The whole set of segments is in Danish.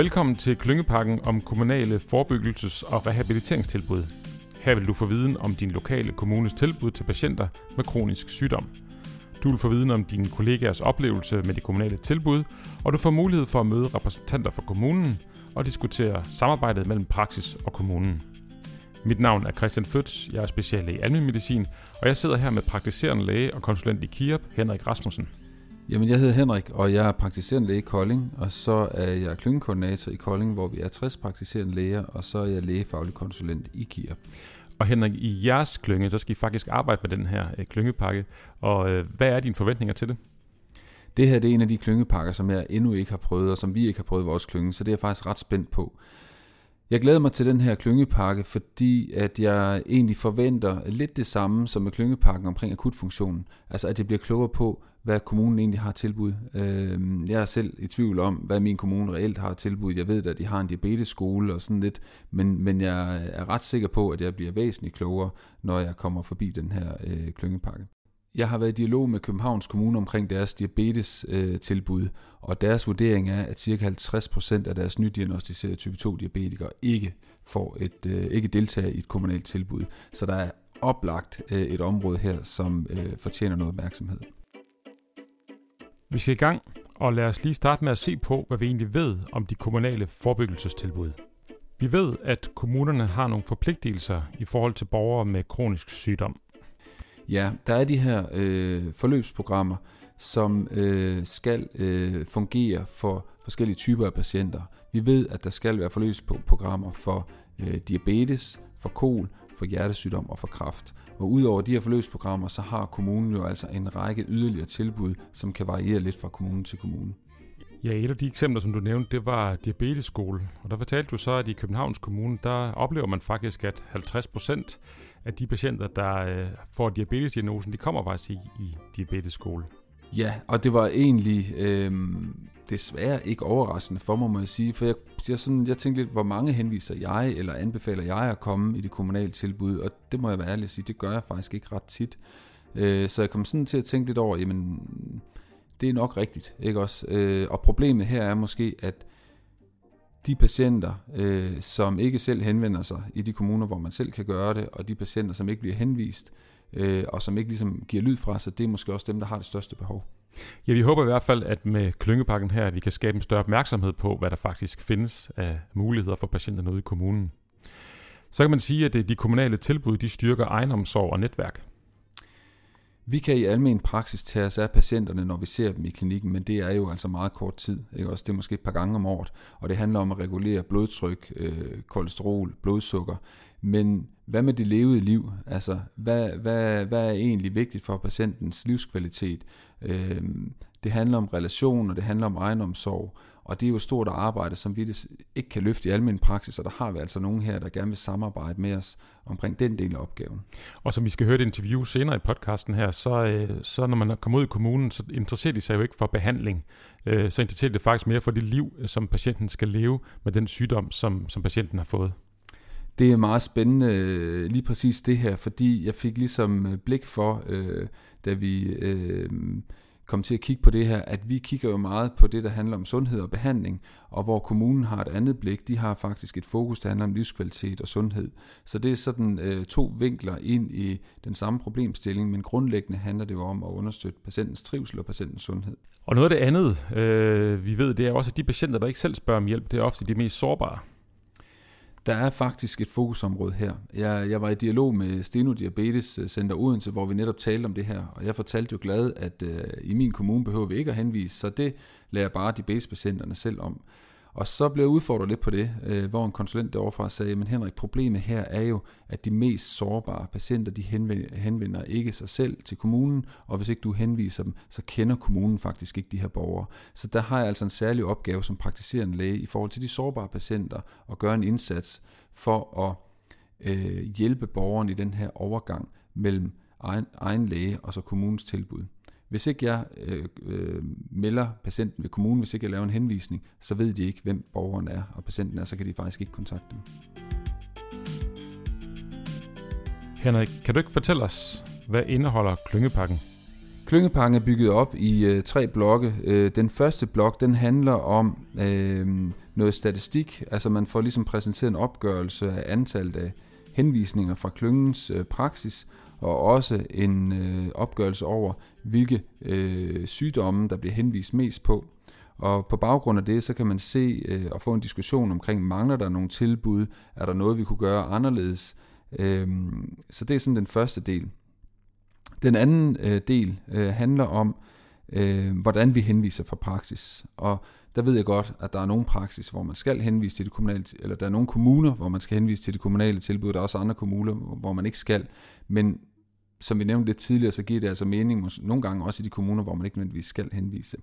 Velkommen til Klyngepakken om kommunale forebyggelses- og rehabiliteringstilbud. Her vil du få viden om din lokale kommunes tilbud til patienter med kronisk sygdom. Du vil få viden om dine kollegaers oplevelse med de kommunale tilbud, og du får mulighed for at møde repræsentanter for kommunen og diskutere samarbejdet mellem praksis og kommunen. Mit navn er Christian Føds, jeg er speciallæge i almen medicin, og jeg sidder her med praktiserende læge og konsulent i KIOP, Henrik Rasmussen. Jamen, jeg hedder Henrik, og jeg er praktiserende læge i Kolding, og så er jeg klyngekoordinator i Kolding, hvor vi er 60 praktiserende læger, og så er jeg lægefaglig konsulent i KIAP. Og Henrik, i jeres klynge, så skal I faktisk arbejde med den her øh, klyngepakke, og øh, hvad er dine forventninger til det? Det her det er en af de klyngepakker, som jeg endnu ikke har prøvet, og som vi ikke har prøvet i vores klynge, så det er jeg faktisk ret spændt på. Jeg glæder mig til den her klyngepakke, fordi at jeg egentlig forventer lidt det samme som med klyngepakken omkring akutfunktionen. Altså at jeg bliver klogere på, hvad kommunen egentlig har tilbud. Øh, jeg er selv i tvivl om, hvad min kommune reelt har tilbud. Jeg ved at de har en diabetesskole og sådan lidt, men, men jeg er ret sikker på, at jeg bliver væsentligt klogere, når jeg kommer forbi den her øh, klyngepakke. Jeg har været i dialog med Københavns Kommune omkring deres diabetes-tilbud, og deres vurdering er, at ca. 50% af deres nydiagnostiserede type 2-diabetikere ikke, får et, øh, ikke deltager i et kommunalt tilbud. Så der er oplagt øh, et område her, som øh, fortjener noget opmærksomhed. Vi skal i gang, og lad os lige starte med at se på, hvad vi egentlig ved om de kommunale forebyggelsestilbud. Vi ved, at kommunerne har nogle forpligtelser i forhold til borgere med kronisk sygdom. Ja, der er de her øh, forløbsprogrammer, som øh, skal øh, fungere for forskellige typer af patienter. Vi ved, at der skal være forløbsprogrammer for øh, diabetes, for kol, for hjertesygdom og for kræft. Og udover de her forløbsprogrammer, så har kommunen jo altså en række yderligere tilbud, som kan variere lidt fra kommune til kommune. Ja, et af de eksempler, som du nævnte, det var diabetesskole. Og der fortalte du så, at i Københavns Kommune, der oplever man faktisk, at 50 procent af de patienter, der øh, får diabetesdiagnosen, de kommer faktisk i, i diabetesskole. Ja, og det var egentlig øh, desværre ikke overraskende for mig, må jeg sige, for jeg, jeg, sådan, jeg tænkte lidt, hvor mange henviser jeg, eller anbefaler jeg at komme i det kommunale tilbud, og det må jeg være ærlig at sige, det gør jeg faktisk ikke ret tit. Øh, så jeg kom sådan til at tænke lidt over, jamen, det er nok rigtigt, ikke også? Øh, og problemet her er måske, at de patienter, øh, som ikke selv henvender sig i de kommuner, hvor man selv kan gøre det, og de patienter, som ikke bliver henvist, øh, og som ikke ligesom giver lyd fra sig, det er måske også dem, der har det største behov. Ja, vi håber i hvert fald, at med klyngepakken her, at vi kan skabe en større opmærksomhed på, hvad der faktisk findes af muligheder for patienterne ude i kommunen. Så kan man sige, at øh, de kommunale tilbud, de styrker egenomsorg og netværk. Vi kan i almen praksis tage os af patienterne, når vi ser dem i klinikken, men det er jo altså meget kort tid. Ikke? Også det er måske et par gange om året, og det handler om at regulere blodtryk, øh, kolesterol, blodsukker. Men hvad med det levede liv? Altså, hvad, hvad, hvad er egentlig vigtigt for patientens livskvalitet? Øh, det handler om relationer, det handler om egenomsorg, og det er jo et stort arbejde, som vi ikke kan løfte i almindelig praksis, og der har vi altså nogen her, der gerne vil samarbejde med os omkring den del af opgaven. Og som vi skal høre et interview senere i podcasten her, så, øh, så når man kommer ud i kommunen, så interesserer de sig jo ikke for behandling. Øh, så interesserer det faktisk mere for det liv, som patienten skal leve med den sygdom, som, som patienten har fået. Det er meget spændende øh, lige præcis det her, fordi jeg fik ligesom blik for, da vi... Komme til at kigge på det her, at vi kigger jo meget på det, der handler om sundhed og behandling, og hvor kommunen har et andet blik, de har faktisk et fokus, der handler om livskvalitet og sundhed. Så det er sådan øh, to vinkler ind i den samme problemstilling, men grundlæggende handler det jo om at understøtte patientens trivsel og patientens sundhed. Og noget af det andet, øh, vi ved, det er også, at de patienter, der ikke selv spørger om hjælp, det er ofte de mest sårbare. Der er faktisk et fokusområde her. Jeg, jeg var i dialog med Steno Diabetes øh, Center Odense, hvor vi netop talte om det her, og jeg fortalte jo glad, at øh, i min kommune behøver vi ikke at henvise, så det lærer bare diabetespatienterne selv om. Og så blev jeg udfordret lidt på det, øh, hvor en konsulent derovre sagde, men Henrik, problemet her er jo, at de mest sårbare patienter, de henvender, henvender ikke sig selv til kommunen, og hvis ikke du henviser dem, så kender kommunen faktisk ikke de her borgere. Så der har jeg altså en særlig opgave som praktiserende læge i forhold til de sårbare patienter, at gøre en indsats for at øh, hjælpe borgeren i den her overgang mellem egen, egen læge og så kommunens tilbud. Hvis ikke jeg øh, øh, melder patienten ved kommunen, hvis ikke jeg laver en henvisning, så ved de ikke, hvem borgeren er og patienten er, så kan de faktisk ikke kontakte dem. Henrik, kan du ikke fortælle os, hvad indeholder klyngepakken? Klyngepakken er bygget op i øh, tre blokke. Øh, den første blok, den handler om, øh, noget statistik, altså man får ligesom præsenteret en opgørelse af antallet af henvisninger fra klyngens øh, praksis, og også en øh, opgørelse over, hvilke øh, sygdomme, der bliver henvist mest på. Og på baggrund af det, så kan man se øh, og få en diskussion omkring, mangler der nogle tilbud? Er der noget, vi kunne gøre anderledes? Øh, så det er sådan den første del. Den anden øh, del øh, handler om, øh, hvordan vi henviser fra praksis. Og der ved jeg godt, at der er nogle praksis, hvor man skal henvise til det kommunale, eller der er nogle kommuner, hvor man skal henvise til det kommunale tilbud, der er også andre kommuner, hvor man ikke skal. Men som vi nævnte lidt tidligere, så giver det altså mening nogle gange også i de kommuner, hvor man ikke nødvendigvis skal henvise.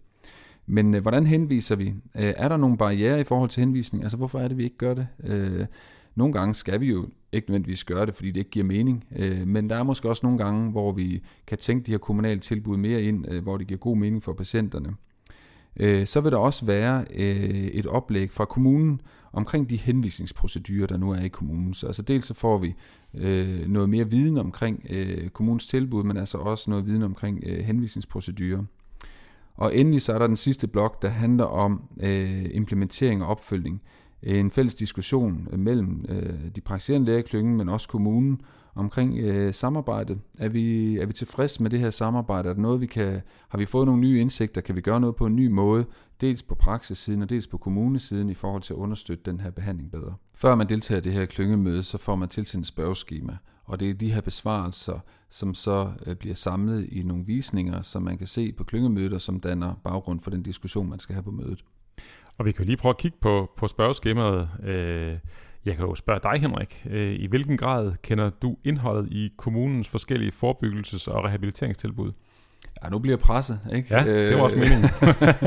Men øh, hvordan henviser vi? Øh, er der nogle barriere i forhold til henvisning? Altså hvorfor er det, vi ikke gør det? Øh, nogle gange skal vi jo ikke nødvendigvis gøre det, fordi det ikke giver mening. Øh, men der er måske også nogle gange, hvor vi kan tænke de her kommunale tilbud mere ind, øh, hvor det giver god mening for patienterne. Øh, så vil der også være øh, et oplæg fra kommunen omkring de henvisningsprocedurer, der nu er i kommunen. Så altså dels så får vi øh, noget mere viden omkring øh, kommunens tilbud, men altså også noget viden omkring øh, henvisningsprocedurer. Og endelig så er der den sidste blok, der handler om øh, implementering og opfølgning. En fælles diskussion mellem øh, de praktiserende lægeklyngen, men også kommunen, omkring øh, samarbejdet. Er vi, er vi tilfredse med det her samarbejde? Er der noget, vi kan, har vi fået nogle nye indsigter? Kan vi gøre noget på en ny måde? Dels på praksissiden og dels på kommunesiden i forhold til at understøtte den her behandling bedre. Før man deltager i det her klyngemøde, så får man tilsendt et spørgeskema. Og det er de her besvarelser, som så øh, bliver samlet i nogle visninger, som man kan se på klyngemødet, og som danner baggrund for den diskussion, man skal have på mødet. Og vi kan lige prøve at kigge på, på spørgeskemaet. Øh jeg kan jo spørge dig, Henrik. Øh, I hvilken grad kender du indholdet i kommunens forskellige forebyggelses- og rehabiliteringstilbud? Ja, nu bliver jeg presset, ikke? Ja, det var også meningen.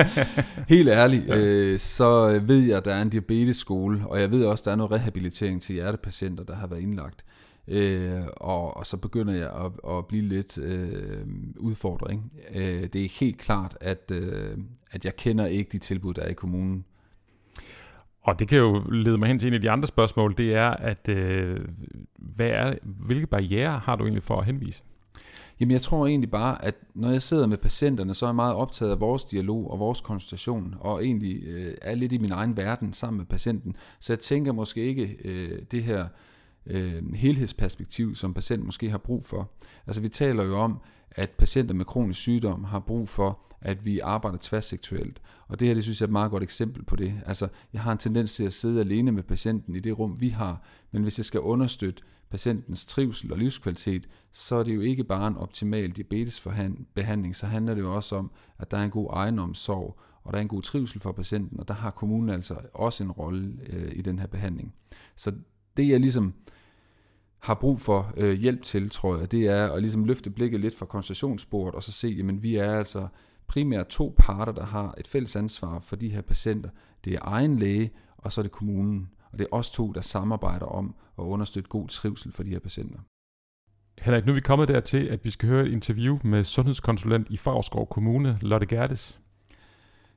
Helt ærligt, ja. øh, så ved jeg, at der er en diabetesskole, og jeg ved også, at der er noget rehabilitering til hjertepatienter, der har været indlagt. Øh, og, og så begynder jeg at, at blive lidt øh, udfordret. Ikke? Øh, det er helt klart, at, øh, at jeg kender ikke de tilbud, der er i kommunen. Og det kan jo lede mig hen til en af de andre spørgsmål, det er, at øh, hvad er, hvilke barriere har du egentlig for at henvise? Jamen jeg tror egentlig bare, at når jeg sidder med patienterne, så er jeg meget optaget af vores dialog og vores konsultation, og egentlig øh, er lidt i min egen verden sammen med patienten. Så jeg tænker måske ikke øh, det her øh, helhedsperspektiv, som patienten måske har brug for. Altså vi taler jo om, at patienter med kronisk sygdom har brug for at vi arbejder tværsektuelt. Og det her, det synes jeg er et meget godt eksempel på det. Altså, jeg har en tendens til at sidde alene med patienten i det rum, vi har, men hvis jeg skal understøtte patientens trivsel og livskvalitet, så er det jo ikke bare en optimal diabetesbehandling, så handler det jo også om, at der er en god egenomsorg, og der er en god trivsel for patienten, og der har kommunen altså også en rolle øh, i den her behandling. Så det jeg ligesom har brug for øh, hjælp til, tror jeg, det er at ligesom løfte blikket lidt fra koncentrationsbordet, og så se, jamen vi er altså primært to parter, der har et fælles ansvar for de her patienter. Det er egen læge, og så er det kommunen. Og det er os to, der samarbejder om at understøtte god trivsel for de her patienter. Henrik, nu er vi kommet dertil, at vi skal høre et interview med sundhedskonsulent i Favrskov Kommune, Lotte Gerdes.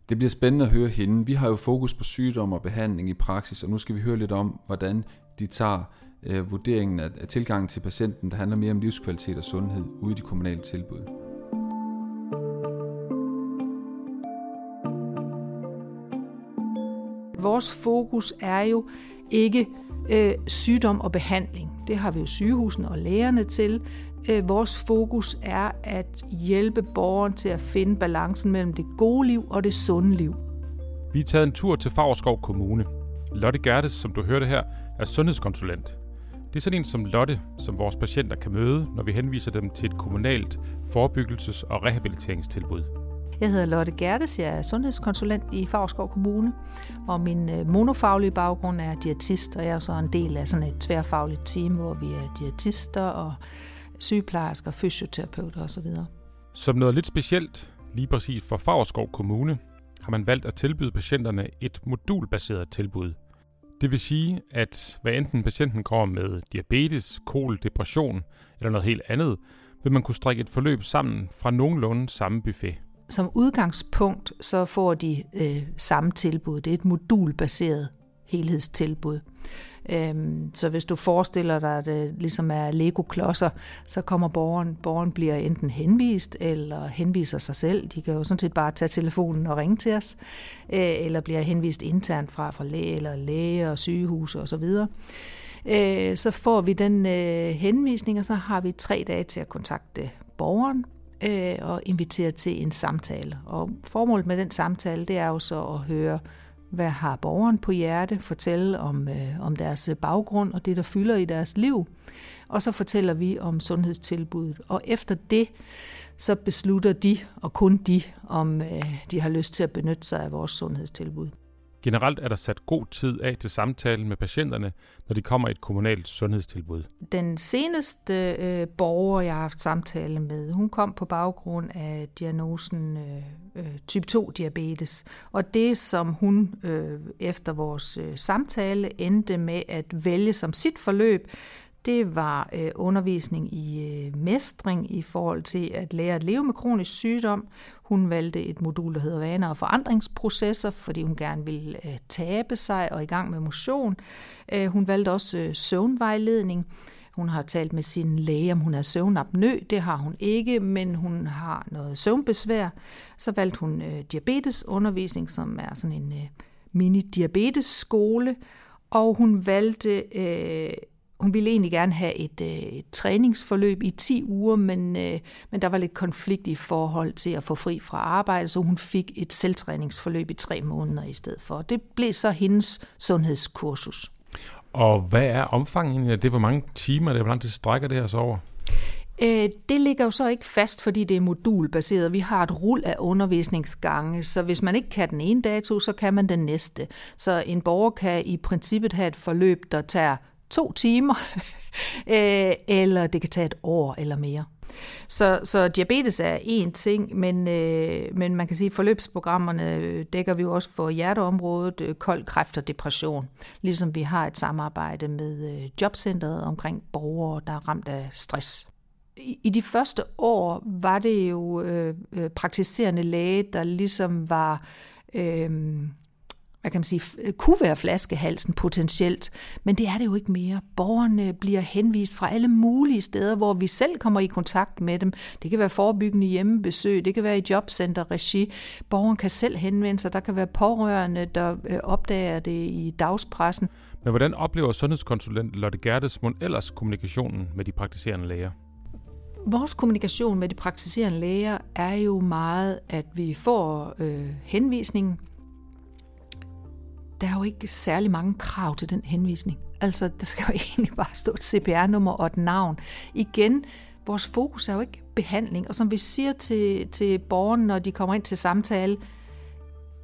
Det bliver spændende at høre hende. Vi har jo fokus på sygdom og behandling i praksis, og nu skal vi høre lidt om, hvordan de tager øh, vurderingen af, af tilgangen til patienten, der handler mere om livskvalitet og sundhed ude i de kommunale tilbud. Vores fokus er jo ikke øh, sygdom og behandling. Det har vi jo sygehusene og lægerne til. Øh, vores fokus er at hjælpe borgeren til at finde balancen mellem det gode liv og det sunde liv. Vi er taget en tur til Favrskov Kommune. Lotte Gertes, som du hørte her, er sundhedskonsulent. Det er sådan en som Lotte, som vores patienter kan møde, når vi henviser dem til et kommunalt forebyggelses- og rehabiliteringstilbud. Jeg hedder Lotte Gertes, jeg er sundhedskonsulent i Favrskov Kommune, og min øh, monofaglige baggrund er diætist, og jeg er så en del af sådan et tværfagligt team, hvor vi er diætister og sygeplejersker, fysioterapeuter osv. Som noget lidt specielt, lige præcis for Favrskov Kommune, har man valgt at tilbyde patienterne et modulbaseret tilbud. Det vil sige, at hvad enten patienten kommer med diabetes, kol, depression eller noget helt andet, vil man kunne strikke et forløb sammen fra nogenlunde samme buffet som udgangspunkt så får de øh, samme tilbud. Det er et modulbaseret helhedstilbud. Øhm, så hvis du forestiller dig, at det ligesom er Lego-klodser, så kommer borgeren, borgeren bliver enten henvist, eller henviser sig selv. De kan jo sådan set bare tage telefonen og ringe til os, øh, eller bliver henvist internt fra, fra læge, eller læge og sygehus og så videre. Øh, så får vi den øh, henvisning, og så har vi tre dage til at kontakte borgeren øh, og invitere til en samtale. Og formålet med den samtale, det er jo så at høre, hvad har borgeren på hjerte, fortælle om, øh, om deres øh, baggrund og det, der fylder i deres liv. Og så fortæller vi om sundhedstilbuddet. Og efter det, så beslutter de, og kun de, om øh, de har lyst til at benytte sig af vores sundhedstilbud. Generelt er der sat god tid af til samtalen med patienterne, når de kommer i et kommunalt sundhedstilbud. Den seneste øh, borger, jeg har haft samtale med, hun kom på baggrund af diagnosen øh, øh type 2-diabetes. Og det, som hun øh, efter vores øh, samtale endte med at vælge som sit forløb, det var øh, undervisning i øh, mestring i forhold til at lære at leve med kronisk sygdom. Hun valgte et modul, der hedder vaner og forandringsprocesser, fordi hun gerne ville øh, tabe sig og i gang med motion. Øh, hun valgte også øh, søvnvejledning. Hun har talt med sin læge, om hun har søvnapnø. Det har hun ikke, men hun har noget søvnbesvær. Så valgte hun øh, diabetesundervisning, som er sådan en øh, mini-diabetesskole. Og hun valgte øh, hun ville egentlig gerne have et, øh, et træningsforløb i 10 uger, men, øh, men der var lidt konflikt i forhold til at få fri fra arbejde, så hun fik et selvtræningsforløb i tre måneder i stedet for. Det blev så hendes sundhedskursus. Og hvad er omfanget af det? Hvor mange timer det er? Hvor lang tid strækker det her så over? Øh, det ligger jo så ikke fast, fordi det er modulbaseret. Vi har et rul af undervisningsgange, så hvis man ikke kan den ene dato, så kan man den næste. Så en borger kan i princippet have et forløb, der tager to timer, øh, eller det kan tage et år eller mere. Så, så diabetes er én ting, men, øh, men man kan sige, at forløbsprogrammerne øh, dækker vi jo også for hjerteområdet, øh, kold kræft og depression. Ligesom vi har et samarbejde med øh, jobcentret omkring borgere, der er ramt af stress. I, i de første år var det jo øh, øh praktiserende læge, der ligesom var... Øh, hvad kan man sige, kunne være flaskehalsen potentielt, men det er det jo ikke mere. Borgerne bliver henvist fra alle mulige steder, hvor vi selv kommer i kontakt med dem. Det kan være forebyggende hjemmebesøg, det kan være i jobcenter-regi. Borgeren kan selv henvende sig, der kan være pårørende, der øh, opdager det i dagspressen. Men hvordan oplever sundhedskonsulent Lotte Gerdes Mund ellers kommunikationen med de praktiserende læger? Vores kommunikation med de praktiserende læger er jo meget, at vi får øh, henvisningen, der er jo ikke særlig mange krav til den henvisning. Altså, der skal jo egentlig bare stå et CPR-nummer og et navn. Igen, vores fokus er jo ikke behandling. Og som vi siger til, til borgerne, når de kommer ind til samtale,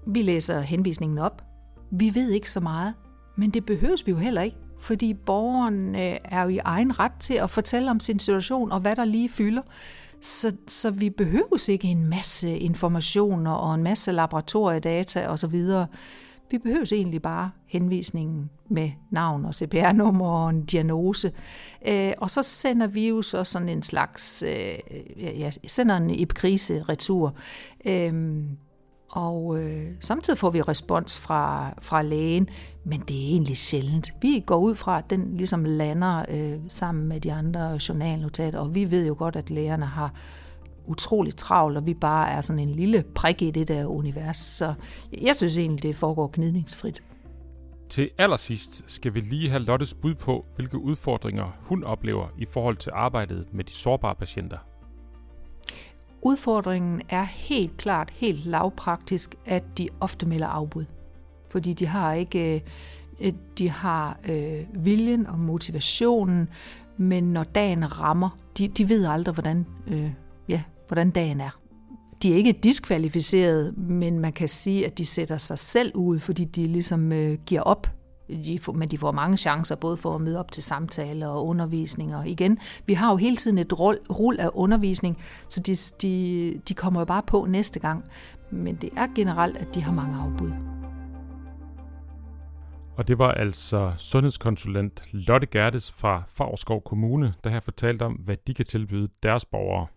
vi læser henvisningen op. Vi ved ikke så meget, men det behøves vi jo heller ikke, fordi borgeren øh, er jo i egen ret til at fortælle om sin situation og hvad der lige fylder. Så, så vi behøves ikke en masse informationer og en masse laboratoriedata osv. Vi behøver egentlig bare henvisningen med navn og CPR-nummer og en diagnose. Øh, og så sender vi jo så sådan en slags, øh, ja, sender en epikrise-retur. Øh, og øh, samtidig får vi respons fra, fra lægen, men det er egentlig sjældent. Vi går ud fra, at den ligesom lander øh, sammen med de andre journalnotater, og vi ved jo godt, at lægerne har utroligt travlt, og vi bare er sådan en lille prik i det der univers. Så jeg synes egentlig, det foregår gnidningsfrit. Til allersidst skal vi lige have Lottes bud på, hvilke udfordringer hun oplever i forhold til arbejdet med de sårbare patienter. Udfordringen er helt klart, helt lavpraktisk, at de ofte melder afbud. Fordi de har ikke øh, de har øh, viljen og motivationen, men når dagen rammer, de, de ved aldrig, hvordan øh, hvordan dagen er. De er ikke diskvalificeret, men man kan sige, at de sætter sig selv ud, fordi de ligesom øh, giver op. De får, men de får mange chancer, både for at møde op til samtaler og undervisning. Og igen, vi har jo hele tiden et rul af undervisning, så de, de, de kommer jo bare på næste gang. Men det er generelt, at de har mange afbud. Og det var altså sundhedskonsulent Lotte Gertes fra Favrskov Kommune, der her fortalte om, hvad de kan tilbyde deres borgere.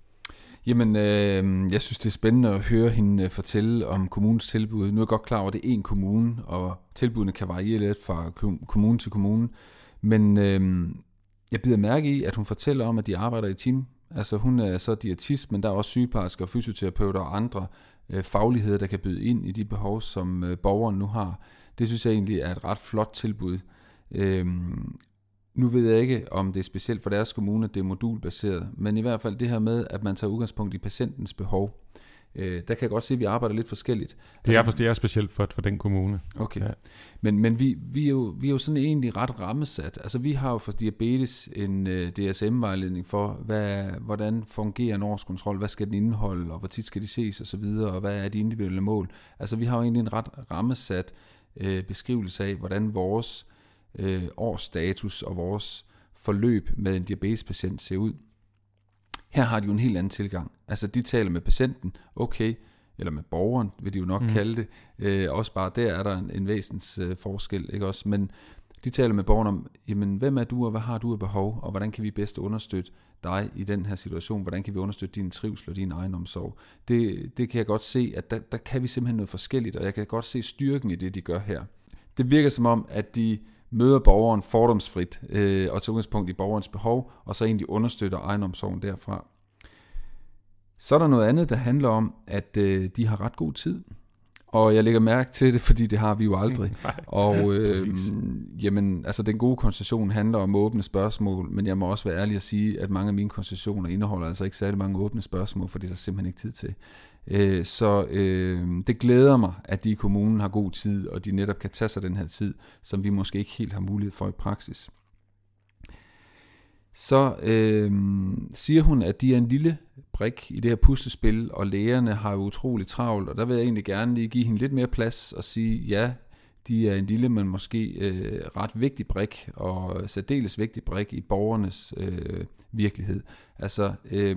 Jamen, øh, jeg synes, det er spændende at høre hende øh, fortælle om kommunens tilbud. Nu er jeg godt klar over, at det er én kommune, og tilbudene kan variere lidt fra kommune til kommune. Men øh, jeg bider mærke i, at hun fortæller om, at de arbejder i team. Altså hun er så diætist, men der er også sygeplejersker, fysioterapeuter og andre øh, fagligheder, der kan byde ind i de behov, som øh, borgeren nu har. Det synes jeg egentlig er et ret flot tilbud. Øh, nu ved jeg ikke, om det er specielt for deres kommune, det er modulbaseret, men i hvert fald det her med, at man tager udgangspunkt i patientens behov. Øh, der kan jeg godt se, at vi arbejder lidt forskelligt. Det er, altså, det er specielt for, for den kommune. Okay. Ja. Men, men vi, vi, er jo, vi er jo sådan egentlig ret rammesat. Altså vi har jo for diabetes en uh, øh, DSM-vejledning for, hvad, hvordan fungerer en årskontrol, hvad skal den indeholde, og hvor tit skal de ses osv., og, og hvad er de individuelle mål. Altså vi har jo egentlig en ret rammesat uh, beskrivelse af, hvordan vores uh, årsstatus og vores forløb med en diabetespatient ser ud. Her har de jo en helt anden tilgang. Altså de taler med patienten, okay, eller med borgeren, vil de jo nok mm. kalde det. Øh, også bare der er der en, en væsens øh, forskel, ikke også? Men de taler med borgeren om, jamen hvem er du, og hvad har du af behov, og hvordan kan vi bedst understøtte dig i den her situation, hvordan kan vi understøtte din trivsel og din egen omsorg. Det, det kan jeg godt se, at der, der kan vi simpelthen noget forskelligt, og jeg kan godt se styrken i det, de gør her. Det virker som om, at de møder borgeren fordomsfrit øh, og tager udgangspunkt i borgerens behov, og så egentlig understøtter egenomsorgen derfra. Så er der noget andet, der handler om, at øh, de har ret god tid. Og jeg lægger mærke til det, fordi det har vi jo aldrig. og øh, jamen, altså den gode koncession handler om åbne spørgsmål, men jeg må også være ærlig at sige, at mange af mine koncessioner indeholder altså ikke særlig mange åbne spørgsmål, for det er der simpelthen ikke tid til. Øh, så øh, det glæder mig, at de i kommunen har god tid, og de netop kan tage sig den her tid, som vi måske ikke helt har mulighed for i praksis. Så øh, siger hun, at de er en lille brik i det her puslespil, og lægerne har jo utrolig travlt, og der vil jeg egentlig gerne lige give hende lidt mere plads og sige, ja, de er en lille, men måske øh, ret vigtig brik, og særdeles vigtig brik i borgernes øh, virkelighed. Altså, øh,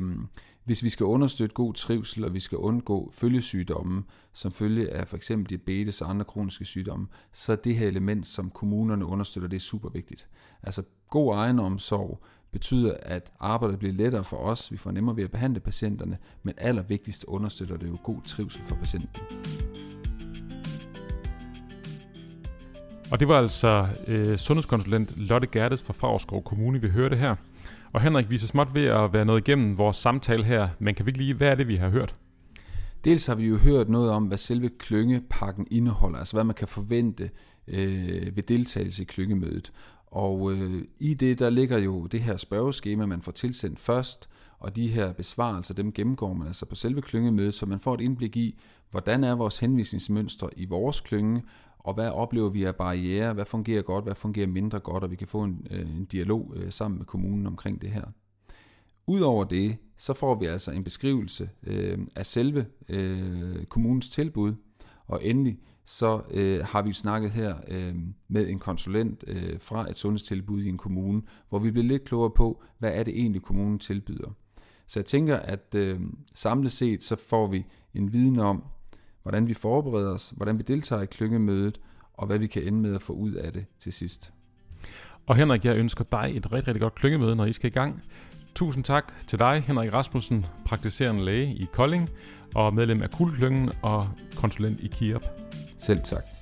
hvis vi skal understøtte god trivsel, og vi skal undgå følgesygdomme, som følge af for eksempel diabetes og andre kroniske sygdomme, så er det her element, som kommunerne understøtter, det er super vigtigt. Altså god egenomsorg betyder, at arbejdet bliver lettere for os, vi får nemmere ved at behandle patienterne, men allervigtigst understøtter det jo god trivsel for patienten. Og det var altså øh, sundhedskonsulent Lotte Gertes fra Favreskov Kommune, vi hørte her. Og Henrik, vi er så småt ved at være noget igennem vores samtale her, men kan vi ikke lige, hvad er det, vi har hørt? Dels har vi jo hørt noget om, hvad selve klyngepakken indeholder, altså hvad man kan forvente øh, ved deltagelse i klyngemødet. Og øh, i det, der ligger jo det her spørgeskema, man får tilsendt først, og de her besvarelser, dem gennemgår man altså på selve klyngemødet, så man får et indblik i, hvordan er vores henvisningsmønster i vores klynge, og hvad oplever vi af barriere, hvad fungerer godt, hvad fungerer mindre godt, og vi kan få en, øh, en dialog øh, sammen med kommunen omkring det her. Udover det, så får vi altså en beskrivelse øh, af selve øh, kommunens tilbud, og endelig så øh, har vi snakket her øh, med en konsulent øh, fra et sundhedstilbud i en kommune, hvor vi bliver lidt klogere på, hvad er det egentlig kommunen tilbyder. Så jeg tænker, at øh, samlet set så får vi en viden om, hvordan vi forbereder os, hvordan vi deltager i klyngemødet, og hvad vi kan ende med at få ud af det til sidst. Og Henrik, jeg ønsker dig et rigtig, rigtig godt klyngemøde, når I skal i gang. Tusind tak til dig, Henrik Rasmussen, praktiserende læge i Kolding, og medlem af Kulklyngen og konsulent i KIOP. Selv tak.